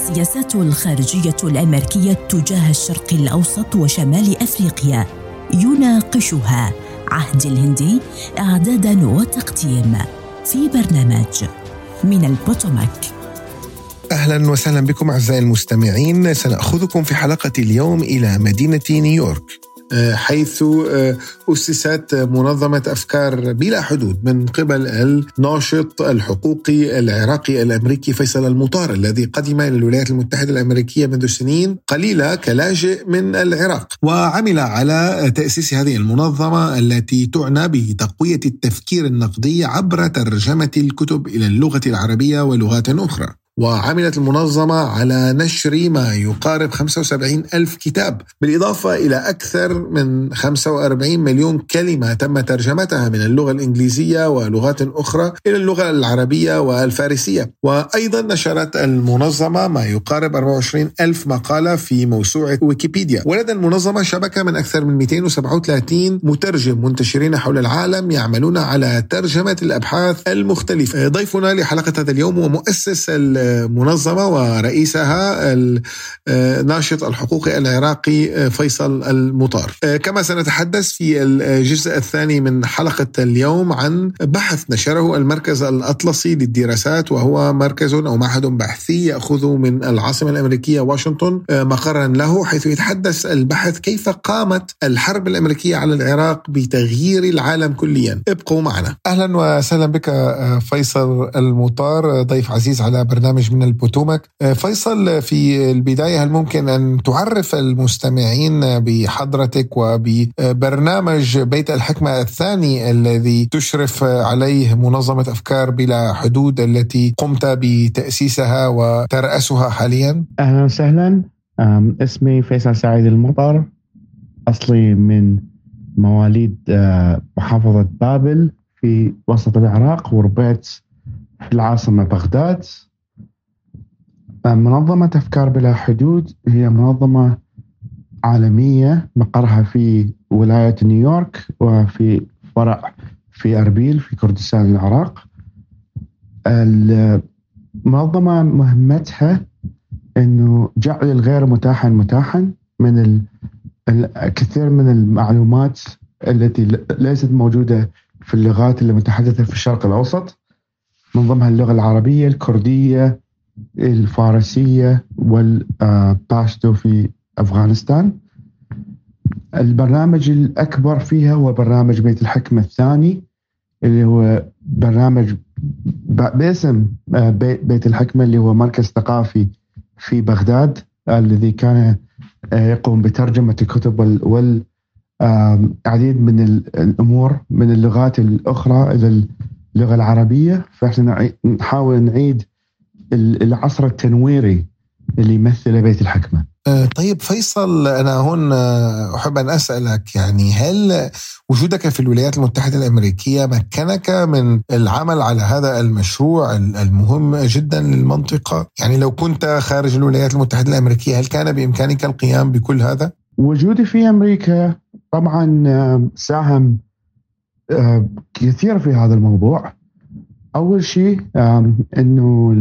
السياسات الخارجية الأمريكية تجاه الشرق الأوسط وشمال أفريقيا. يناقشها عهد الهندي إعدادا وتقديم في برنامج من البوتوماك. أهلا وسهلا بكم أعزائي المستمعين. سنأخذكم في حلقة اليوم إلى مدينة نيويورك. حيث آه، أسست منظمة أفكار بلا حدود من قبل الناشط الحقوقي العراقي الأمريكي فيصل المطار الذي قدم إلى الولايات المتحدة الأمريكية منذ سنين قليلة كلاجئ من العراق وعمل على تأسيس هذه المنظمة التي تعنى بتقوية التفكير النقدي عبر ترجمة الكتب إلى اللغة العربية ولغات أخرى. وعملت المنظمة على نشر ما يقارب 75 ألف كتاب بالإضافة إلى أكثر من 45 مليون كلمة تم ترجمتها من اللغة الإنجليزية ولغات أخرى إلى اللغة العربية والفارسية. وأيضا نشرت المنظمة ما يقارب 24 ألف مقالة في موسوعة ويكيبيديا. ولدى المنظمة شبكة من أكثر من 237 مترجم منتشرين حول العالم يعملون على ترجمة الأبحاث المختلفة. ضيفنا لحلقة هذا اليوم ومؤسس المنظمة ورئيسها الناشط الحقوقي العراقي فيصل المطار. كما سنتحدث في الجزء الثاني من حلقة اليوم عن بحث نشره المركز الأطلسي للدراسات وهو مركز أو معهد بحثي يأخذ من العاصمة الأمريكية واشنطن مقرا له حيث يتحدث البحث كيف قامت الحرب الأمريكية على العراق بتغيير العالم كليا. ابقوا معنا. أهلا وسهلا بك فيصل المطار. ضيف عزيز على برنامج برنامج من البوتومك. آه، فيصل في البداية هل ممكن أن تعرف المستمعين بحضرتك وببرنامج بيت الحكمة الثاني الذي تشرف عليه منظمة أفكار بلا حدود التي قمت بتأسيسها وترأسها حاليا؟ أهلا وسهلا. اسمي فيصل سعيد المطر أصلي من مواليد آه، محافظة بابل في وسط العراق وربيت في العاصمة بغداد. منظمة أفكار بلا حدود هي منظمة عالمية مقرها في ولاية نيويورك وفي فرع في أربيل في كردستان العراق. المنظمة مهمتها أنه جعل الغير متاحا متاحا من الكثير من المعلومات التي ليست موجودة في اللغات المتحدثة في الشرق الأوسط. من ضمنها اللغة العربية الكردية الفارسية والباشتو في أفغانستان. البرنامج الأكبر فيها هو برنامج بيت الحكمة الثاني اللي هو برنامج باسم آه، بيت الحكمة اللي هو مركز ثقافي في بغداد الذي كان آه، يقوم بترجمة الكتب والعديد من الأمور من اللغات الأخرى إلى اللغة العربية. فإحنا نحاول نعيد العصر التنويري اللي يمثله بيت الحكمة. أه، طيب فيصل أنا هون أه، أحب أن أسألك يعني هل وجودك في الولايات المتحدة الأمريكية مكنك من العمل على هذا المشروع المهم جدا للمنطقة؟ يعني لو كنت خارج الولايات المتحدة الأمريكية هل كان بإمكانك القيام بكل هذا؟ وجودي في أمريكا طبعا ساهم كثير في هذا الموضوع. أول شيء إنه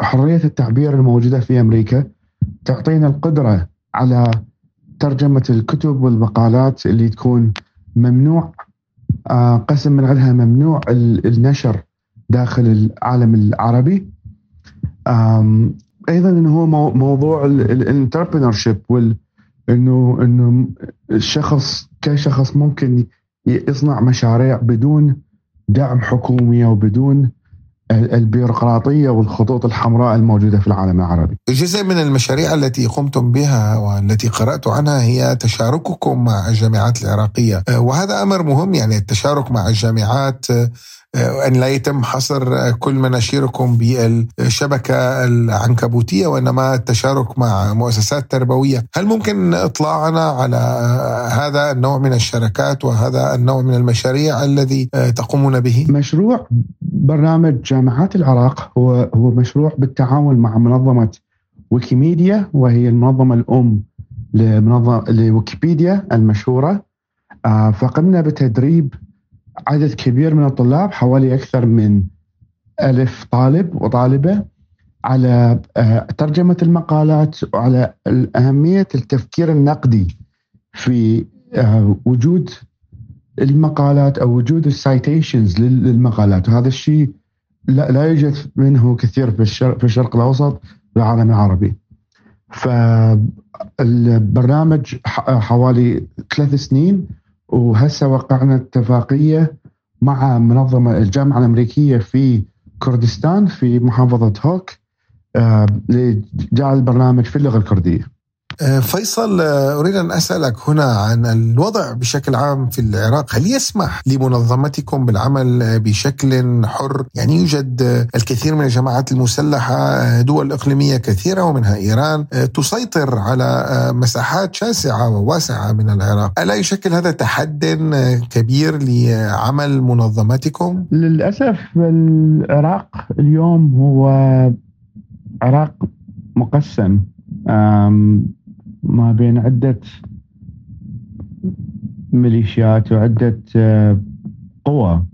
حرية التعبير الموجودة في أمريكا تعطينا القدرة على ترجمة الكتب والمقالات اللي تكون ممنوع آه، قسم من عندها ممنوع النشر داخل العالم العربي. أيضا إنه هو موضوع الانتربرنور شيب انه إنه الشخص كشخص ممكن يصنع مشاريع بدون دعم حكومي وبدون البيروقراطية والخطوط الحمراء الموجودة في العالم العربي. جزء من المشاريع التي قمتم بها والتي قرأت عنها هي تشارككم مع الجامعات العراقية. وهذا أمر مهم يعني التشارك مع الجامعات آه، أن لا يتم حصر كل مناشيركم بالشبكة العنكبوتية وإنما التشارك مع مؤسسات تربوية هل ممكن إطلاعنا على هذا النوع من الشركات وهذا النوع من المشاريع الذي آه، تقومون به؟ مشروع برنامج جامعات العراق هو هو مشروع بالتعاون مع منظمة ويكيميديا وهي المنظمة الأم لمنظمة لويكيبيديا المشهورة آه، فقمنا بتدريب عدد كبير من الطلاب حوالي أكثر من ألف طالب وطالبة على آه، ترجمة المقالات وعلى أهمية التفكير النقدي في آه، وجود المقالات أو وجود السايتيشنز للمقالات وهذا الشيء لا, يوجد منه كثير في الشرق, في الشرق الأوسط والعالم العربي. فالبرنامج حوالي ثلاث سنين وهسه وقعنا اتفاقية مع منظمة الجامعة الأمريكية في كردستان في محافظة هوك آه، لجعل البرنامج في اللغة الكردية. آه، فيصل آه، أريد أن أسألك هنا عن الوضع بشكل عام في العراق. هل يسمح لمنظمتكم بالعمل بشكل حر؟ يعني يوجد الكثير من الجماعات المسلحة دول إقليمية كثيرة ومنها إيران تسيطر على مساحات شاسعة وواسعة من العراق. ألا يشكل هذا تحد كبير لعمل منظمتكم؟ للأسف العراق اليوم هو عراق مقسم ما بين عدة ميليشيات وعدة آه، قوى.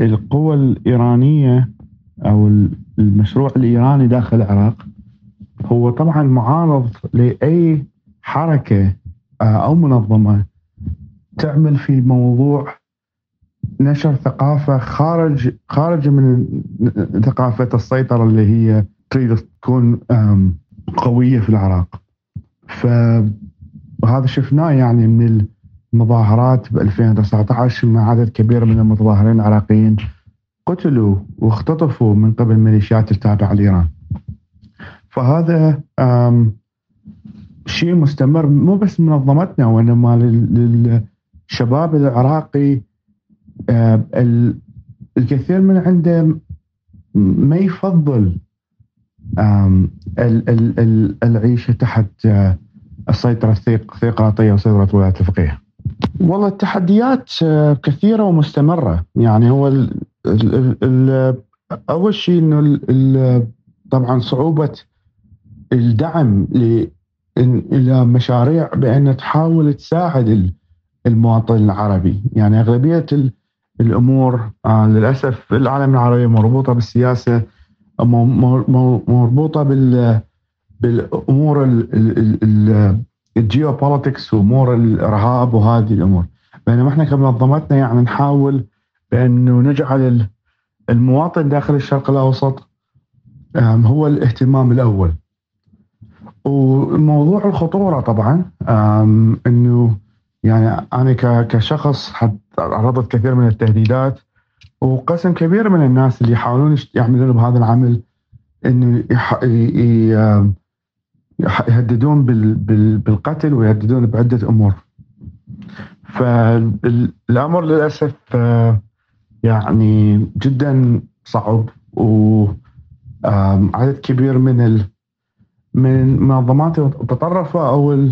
والقوى الإيرانية أو المشروع الإيراني داخل العراق هو طبعا معارض لأي حركة آه، أو منظمة تعمل في موضوع نشر ثقافة خارج خارج من ثقافة السيطرة اللي هي تريد تكون قوية في العراق. فهذا شفناه يعني من المظاهرات ب 2019 مع عدد كبير من المتظاهرين العراقيين قتلوا واختطفوا من قبل ميليشيات التابعه لإيران. فهذا شيء مستمر مو بس منظمتنا وإنما للشباب العراقي الكثير من عنده ما يفضل العيشه تحت آه، السيطرة الثيقراطيه وسيطرة الولايات الفقيه. والله التحديات آه، كثيرة ومستمرة يعني هو ال ال ال أول شيء إنه طبعا صعوبة الدعم إلى مشاريع بأن تحاول تساعد المواطن العربي يعني أغلبية الأمور آه، للأسف العالم العربي مربوطة بالسياسة مربوطة بال بالأمور الجيوبوليتكس وأمور الارهاب وهذه الأمور. بينما إحنا كمنظمتنا يعني نحاول بأنه نجعل المواطن داخل الشرق الأوسط هو الاهتمام الأول. وموضوع الخطورة طبعا إنه يعني أنا كشخص تعرضت كثير من التهديدات. وقسم كبير من الناس اللي يحاولون يعملون بهذا العمل إنه يهددون بالقتل ويهددون بعدة أمور. فالأمر للأسف يعني جدا صعب وعدد كبير من من المنظمات المتطرفة أو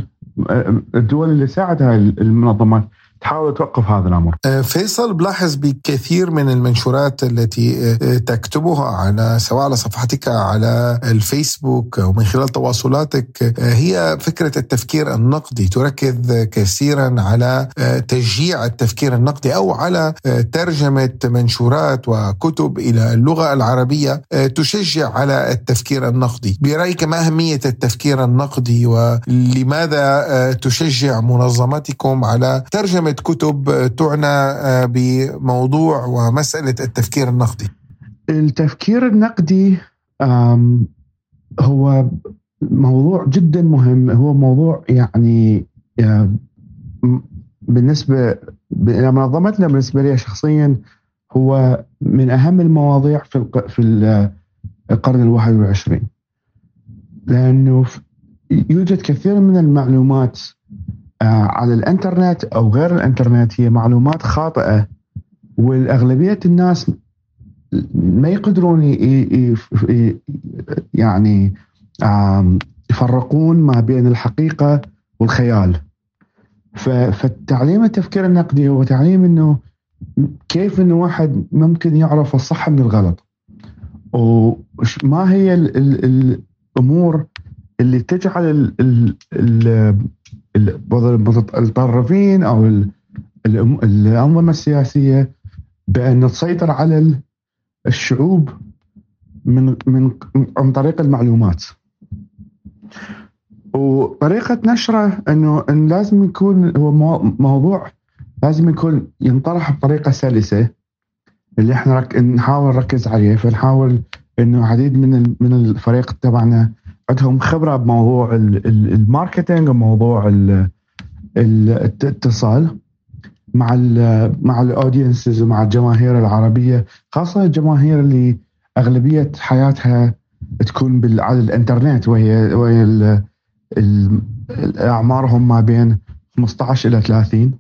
الدول اللي ساعدها المنظمات تحاول توقف هذا الأمر. أه، فيصل بلاحظ بكثير من المنشورات التي أه، تكتبها على سواء على صفحتك على الفيسبوك أو من خلال تواصلاتك أه، هي فكرة التفكير النقدي تركز كثيرا على تشجيع التفكير النقدي أو على ترجمة منشورات وكتب إلى اللغة العربية تشجع على التفكير النقدي. برأيك ما أهمية التفكير النقدي ولماذا تشجع منظمتكم على ترجمة ترجمة كتب تعنى آه، بموضوع ومسألة التفكير النقدي. التفكير النقدي هو موضوع جدا مهم. هو موضوع يعني بالنسبة منظمتنا بالنسبة لي شخصيا هو من أهم المواضيع في في القرن الواحد والعشرين. لأنه يوجد كثير من المعلومات آه، على الانترنت أو غير الانترنت هي معلومات خاطئة والأغلبية الناس ما يقدرون يعني يفرقون ما بين الحقيقة والخيال. فالتعليم التفكير النقدي هو تعليم إنه كيف إنه واحد ممكن يعرف الصح من الغلط. وما هي الأمور اللي تجعل المتطرفين أو الأنظمة السياسية بأن تسيطر على الشعوب من من عن طريق المعلومات وطريقة نشره انه إن لازم يكون هو موضوع لازم يكون ينطرح بطريقة سلسة اللي إحنا. نحاول نركز عليه فنحاول إنه عديد من من الفريق تبعنا عندهم خبرة بموضوع ال marketing وموضوع الاتصال مع ال مع ال audiences ومع الجماهير العربية خاصة الجماهير اللي أغلبية حياتها تكون على الإنترنت وهي وهي اعمارهم ما بين 15 إلى 30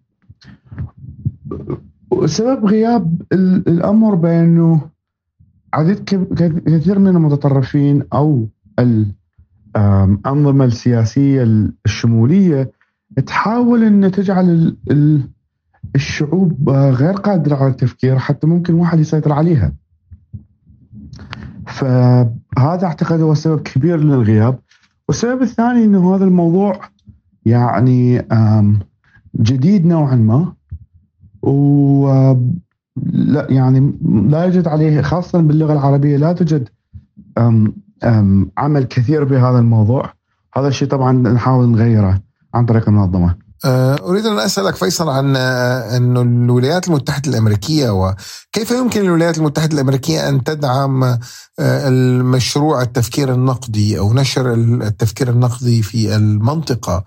وسبب غياب الأمر بأنه عدد كثير من المتطرفين أو الانظمه السياسية الشمولية تحاول إن تجعل الشعوب غير قادرة على التفكير حتى ممكن واحد يسيطر عليها. فهذا أعتقد هو سبب كبير للغياب والسبب الثاني إنه هذا الموضوع يعني جديد نوعا ما و لا يعني لا يوجد عليه خاصة باللغة العربية لا توجد عمل كثير بهذا الموضوع. هذا الشيء طبعا نحاول نغيره عن طريق المنظمة. أه، أريد أن أسألك فيصل عن أه، أن الولايات المتحدة الأمريكية وكيف يمكن للولايات المتحدة الأمريكية أن تدعم أه، المشروع التفكير النقدي أو نشر التفكير النقدي في المنطقة؟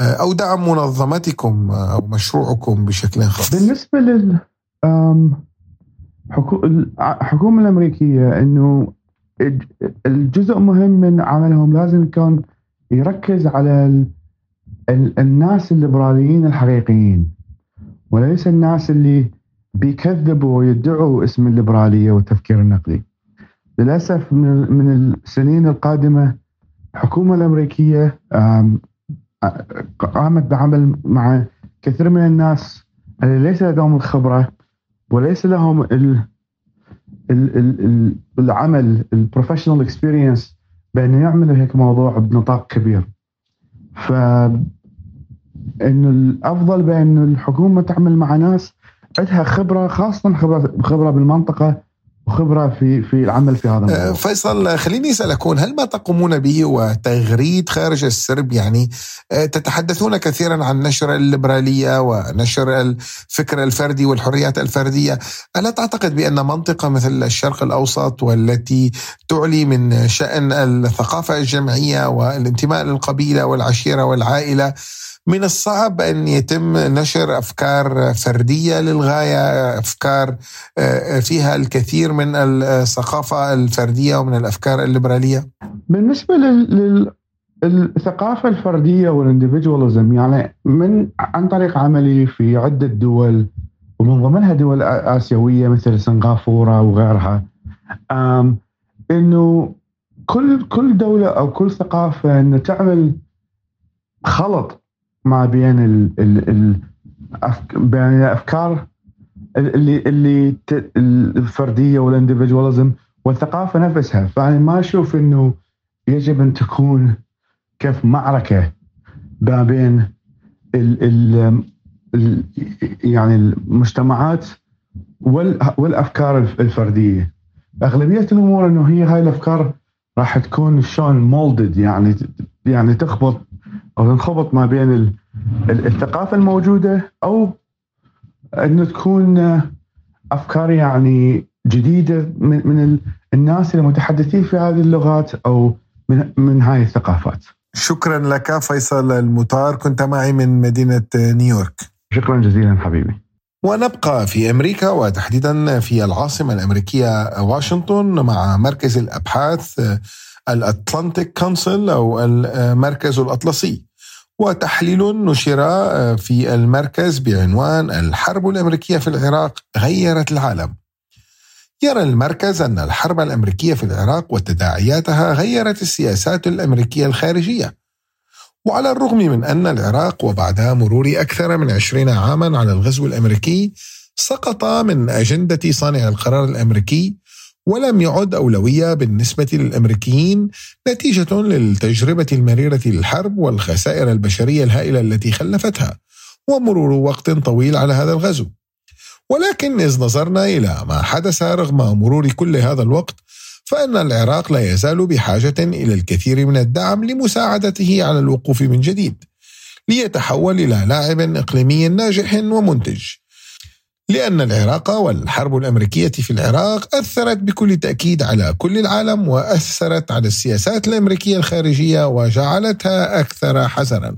أو دعم منظمتكم أو مشروعكم بشكل خاص؟ بالنسبة لل الحكومة الأمريكية أنه الجزء مهم من عملهم لازم يكون يركز على الناس الليبراليين الحقيقيين وليس الناس اللي بيكذبوا ويدعوا اسم الليبرالية والتفكير النقدي. للأسف من السنين القادمة الحكومة الأمريكية قامت بعمل مع كثير من الناس اللي ليس لديهم الخبرة وليس لهم ال ال ال العمل ال professional experience بانه يعملوا هيك موضوع بنطاق كبير. ف انه الأفضل بأن الحكومة تعمل مع ناس عندها خبرة خاصة خبرة خبرة بالمنطقة وخبرة في في العمل في هذا الموضوع. أه، فيصل خليني أسألك هل ما تقومون به وتغريد خارج السرب يعني أه، تتحدثون كثيرا عن نشر الليبرالية ونشر الفكر الفردي والحريات الفردية، ألا تعتقد بأن منطقة مثل الشرق الأوسط والتي تعلي من شأن الثقافة الجمعية والانتماء للقبيلة والعشيرة والعائلة من الصعب أن يتم نشر أفكار فردية للغاية أفكار آه، فيها الكثير من الثقافة الفردية ومن الأفكار الليبرالية. بالنسبة لل الثقافة الفردية والاندفجواليزم يعني من عن طريق عملي في عدة دول ومن ضمنها دول آسيوية مثل سنغافورة وغيرها إنه كل كل دولة أو كل ثقافة انه تعمل خلط ما بين ال ال ال بين الأفكار اللي اللي الفردية والاندفجواليزم والثقافة نفسها. فأنا ما أشوف إنه يجب أن تكون كيف معركة ما بين ال ال ال يعني المجتمعات والأفكار الفردية. أغلبية الأمور إنه هي هاي الأفكار راح تكون شلون مولدد يعني يعني تخبط أو تنخبط ما بين الثقافة الموجودة أو أنه تكون أفكار يعني جديدة من من الناس المتحدثين في هذه اللغات أو من من هاي الثقافات. شكرا لك فيصل المطار كنت معي من مدينة نيويورك. شكرا جزيلا حبيبي. ونبقى في أمريكا وتحديدا في العاصمة الأمريكية واشنطن مع مركز الأبحاث الأتلانتيك كونسل أو المركز الأطلسي وتحليل نشر في المركز بعنوان الحرب الأمريكية في العراق غيرت العالم. يرى المركز أن الحرب الأمريكية في العراق وتداعياتها غيرت السياسات الأمريكية الخارجية. وعلى الرغم من أن العراق وبعد مرور أكثر من عشرين عاما على الغزو الأمريكي سقط من أجندة صانع القرار الأمريكي ولم يعد أولوية بالنسبة للأمريكيين نتيجة للتجربة المريرة للحرب والخسائر البشرية الهائلة التي خلفتها ومرور وقت طويل على هذا الغزو. ولكن إذ نظرنا إلى ما حدث رغم مرور كل هذا الوقت فإن العراق لا يزال بحاجة إلى الكثير من الدعم لمساعدته على الوقوف من جديد ليتحول إلى لاعب إقليمي ناجح ومنتج. لأن العراق والحرب الأمريكية في العراق أثرت بكل تأكيد على كل العالم وأثرت على السياسات الأمريكية الخارجية وجعلتها أكثر حذرا.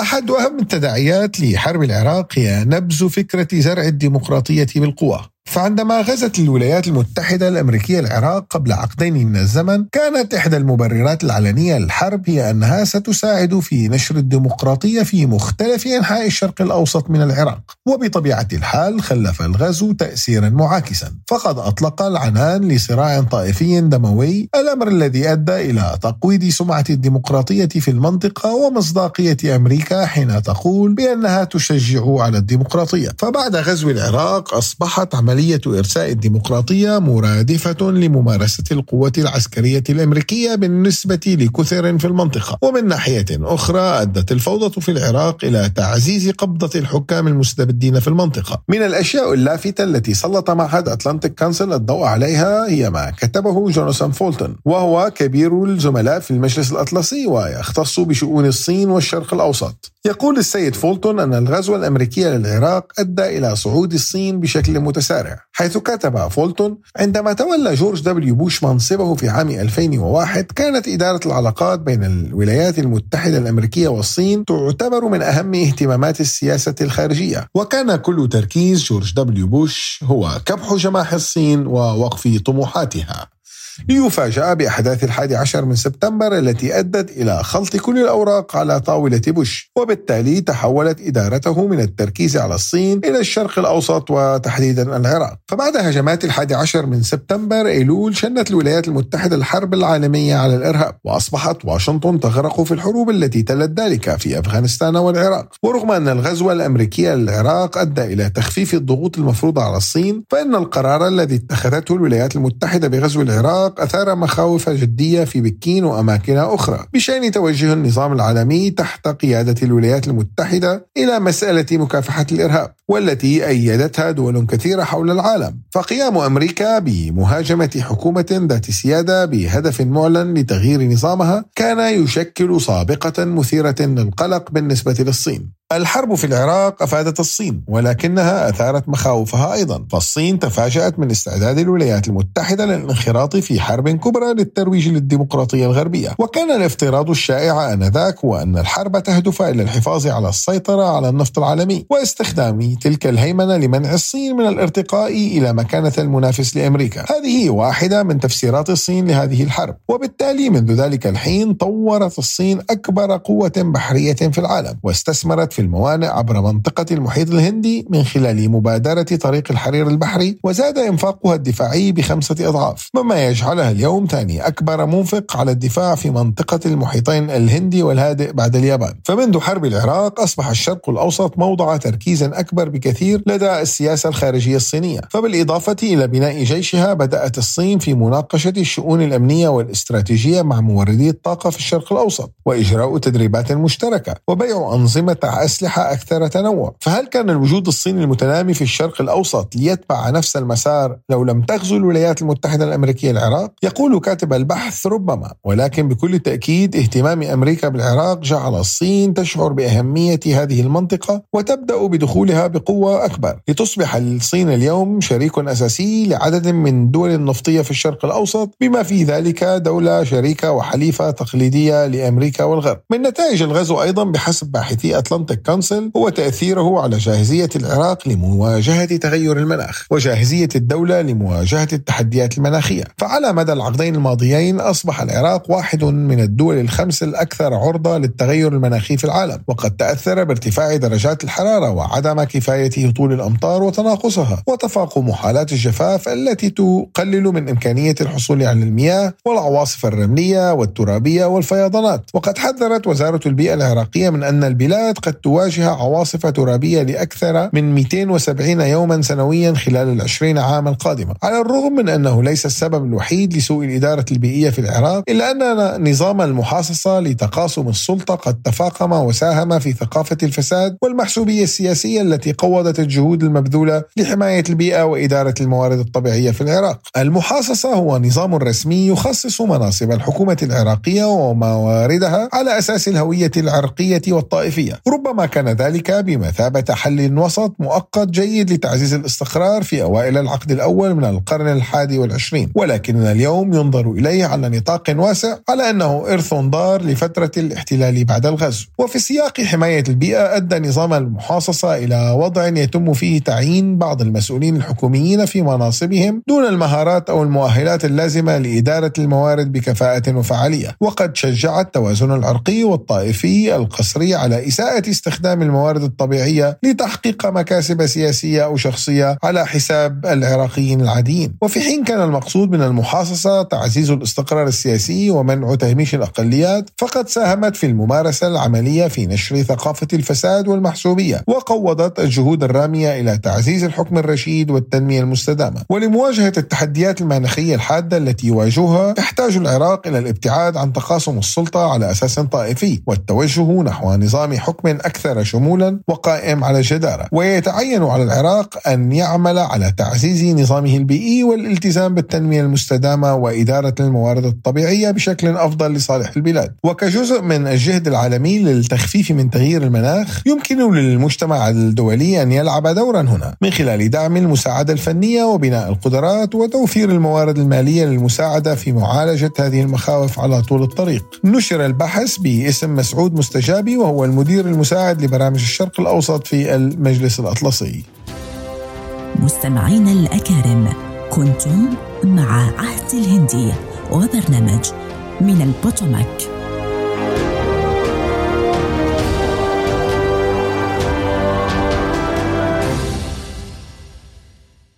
أحد أهم التداعيات لحرب العراق هي نبذ فكرة زرع الديمقراطية بالقوة فعندما غزت الولايات المتحدة الأمريكية العراق قبل عقدين من الزمن كانت إحدى المبررات العلنية للحرب هي أنها ستساعد في نشر الديمقراطية في مختلف أنحاء الشرق الأوسط من العراق. وبطبيعة الحال خلف الغزو تأثيرا معاكسا. فقد أطلق العنان لصراع طائفي دموي الأمر الذي أدى إلى تقويض سمعة الديمقراطية في المنطقة ومصداقية أمريكا حين تقول بأنها تشجع على الديمقراطية. فبعد غزو العراق أصبحت عملية عملية إرساء الديمقراطية مرادفة لممارسة القوة العسكرية الأمريكية بالنسبة لكثر في المنطقة. ومن ناحية أخرى أدت الفوضى في العراق إلى تعزيز قبضة الحكام المستبدين في المنطقة. من الأشياء اللافتة التي سلط معهد أتلانتيك كانسل الضوء عليها هي ما كتبه جوناثان فولتون وهو كبير الزملاء في المجلس الأطلسي ويختص بشؤون الصين والشرق الأوسط. يقول السيد فولتون أن الغزو الأمريكي للعراق أدى إلى صعود الصين بشكل متسارع. حيث كتب فولتون عندما تولى جورج دبليو بوش منصبه في عام 2001 كانت إدارة العلاقات بين الولايات المتحدة الأمريكية والصين تعتبر من أهم اهتمامات السياسة الخارجية. وكان كل تركيز جورج دبليو بوش هو كبح جماح الصين ووقف طموحاتها. ليفاجأ بأحداث الحادي عشر من سبتمبر التي أدت إلى خلط كل الأوراق على طاولة بوش. وبالتالي تحولت إدارته من التركيز على الصين إلى الشرق الأوسط وتحديدا العراق. فبعد هجمات الحادي عشر من سبتمبر أيلول شنت الولايات المتحدة الحرب العالمية على الإرهاب وأصبحت واشنطن تغرق في الحروب التي تلت ذلك في أفغانستان والعراق. ورغم أن الغزو الأمريكي للعراق أدى إلى تخفيف الضغوط المفروضة على الصين فإن القرار الذي اتخذته الولايات المتحدة بغزو العراق العراق أثار مخاوف جدية في بكين وأماكن أخرى. بشأن توجه النظام العالمي تحت قيادة الولايات المتحدة إلى مسألة مكافحة الإرهاب والتي أيدتها دول كثيرة حول العالم. فقيام أمريكا بمهاجمة حكومة ذات سيادة بهدف معلن لتغيير نظامها كان يشكل سابقة مثيرة للقلق بالنسبة للصين. الحرب في العراق أفادت الصين ولكنها أثارت مخاوفها أيضا، فالصين تفاجأت من استعداد الولايات المتحدة للانخراط في حرب كبرى للترويج للديمقراطية الغربية، وكان الافتراض الشائع آنذاك هو ان الحرب تهدف إلى الحفاظ على السيطرة على النفط العالمي واستخدام تلك الهيمنة لمنع الصين من الارتقاء إلى مكانة المنافس لأمريكا. هذه واحدة من تفسيرات الصين لهذه الحرب، وبالتالي منذ ذلك الحين طورت الصين أكبر قوة بحرية في العالم واستثمرت في الموانئ عبر منطقة المحيط الهندي من خلال مبادرة طريق الحرير البحري وزاد إنفاقها الدفاعي بخمسة أضعاف مما يجعلها اليوم ثاني أكبر منفق على الدفاع في منطقة المحيطين الهندي والهادئ بعد اليابان. فمنذ حرب العراق أصبح الشرق الأوسط موضع تركيز أكبر بكثير لدى السياسة الخارجية الصينية. فبالإضافة إلى بناء جيشها بدأت الصين في مناقشة الشؤون الأمنية والاستراتيجية مع موردي الطاقة في الشرق الأوسط وإجراء تدريبات مشتركة وبيع أنظمة أسلحة أكثر تنوع. فهل كان الوجود الصيني المتنامي في الشرق الأوسط ليتبع نفس المسار لو لم تغزو الولايات المتحدة الأمريكية العراق؟ يقول كاتب البحث ربما ولكن بكل تأكيد اهتمام أمريكا بالعراق جعل الصين تشعر بأهمية هذه المنطقة وتبدأ بدخولها بقوة أكبر. لتصبح الصين اليوم شريك أساسي لعدد من الدول النفطية في الشرق الأوسط بما في ذلك دولة شريكة وحليفة تقليدية لأمريكا والغرب. من نتائج الغزو أيضا بحسب باحثي أتلانتا كونسل هو تأثيره على جاهزية العراق لمواجهة تغير المناخ وجاهزية الدولة لمواجهة التحديات المناخية. فعلى مدى العقدين الماضيين أصبح العراق واحد من الدول الخمس الأكثر عرضة للتغير المناخي في العالم وقد تأثر بارتفاع درجات الحرارة وعدم كفاية هطول الأمطار وتناقصها وتفاقم حالات الجفاف التي تقلل من إمكانية الحصول على المياه والعواصف الرملية والترابية والفيضانات. وقد حذرت وزارة البيئة العراقية من أن البلاد قد تواجه عواصف ترابية لأكثر من 270 يوما سنويا خلال العشرين عاما القادمة على الرغم من أنه ليس السبب الوحيد لسوء الإدارة البيئية في العراق إلا أن نظام المحاصصة لتقاسم السلطة قد تفاقم وساهم في ثقافة الفساد والمحسوبية السياسية التي قوضت الجهود المبذولة لحماية البيئة وإدارة الموارد الطبيعية في العراق. المحاصصة هو نظام رسمي يخصص مناصب الحكومة العراقية ومواردها على أساس الهوية العرقية والطائفية. ربما كان ذلك بمثابة حل وسط مؤقت جيد لتعزيز الاستقرار في أوائل العقد الأول من القرن الحادي والعشرين. ولكننا اليوم ينظر إليه على نطاق واسع على أنه إرث ضار لفترة الاحتلال بعد الغزو. وفي سياق حماية البيئة أدى نظام المحاصصة إلى وضع يتم فيه تعيين بعض المسؤولين الحكوميين في مناصبهم دون المهارات أو المؤهلات اللازمة لإدارة الموارد بكفاءة وفعالية. وقد شجع التوازن العرقي والطائفي القسري على إساءة استخدام الموارد الطبيعية لتحقيق مكاسب سياسية أو شخصية على حساب العراقيين العاديين. وفي حين كان المقصود من المحاصصة تعزيز الاستقرار السياسي ومنع تهميش الأقليات فقد ساهمت في الممارسة العملية في نشر ثقافة الفساد والمحسوبية وقوضت الجهود الرامية إلى تعزيز الحكم الرشيد والتنمية المستدامة. ولمواجهة التحديات المناخية الحادة التي يواجهها يحتاج العراق إلى الابتعاد عن تقاسم السلطة على أساس طائفي والتوجه نحو نظام حكم أكثر شمولا وقائم على الجدارة ويتعين على العراق أن يعمل على تعزيز نظامه البيئي والالتزام بالتنمية المستدامة وإدارة الموارد الطبيعية بشكل أفضل لصالح البلاد. وكجزء من الجهد العالمي للتخفيف من تغيير المناخ يمكن للمجتمع الدولي أن يلعب دورا هنا من خلال دعم المساعدة الفنية وبناء القدرات وتوفير الموارد المالية للمساعدة في معالجة هذه المخاوف على طول الطريق. نشر البحث باسم مسعود مستجابي وهو المدير المساعد لبرامج الشرق الأوسط في المجلس الأطلسي. مستمعينا الأكارم كنتم مع عهد الهندي وبرنامج من البوتوماك.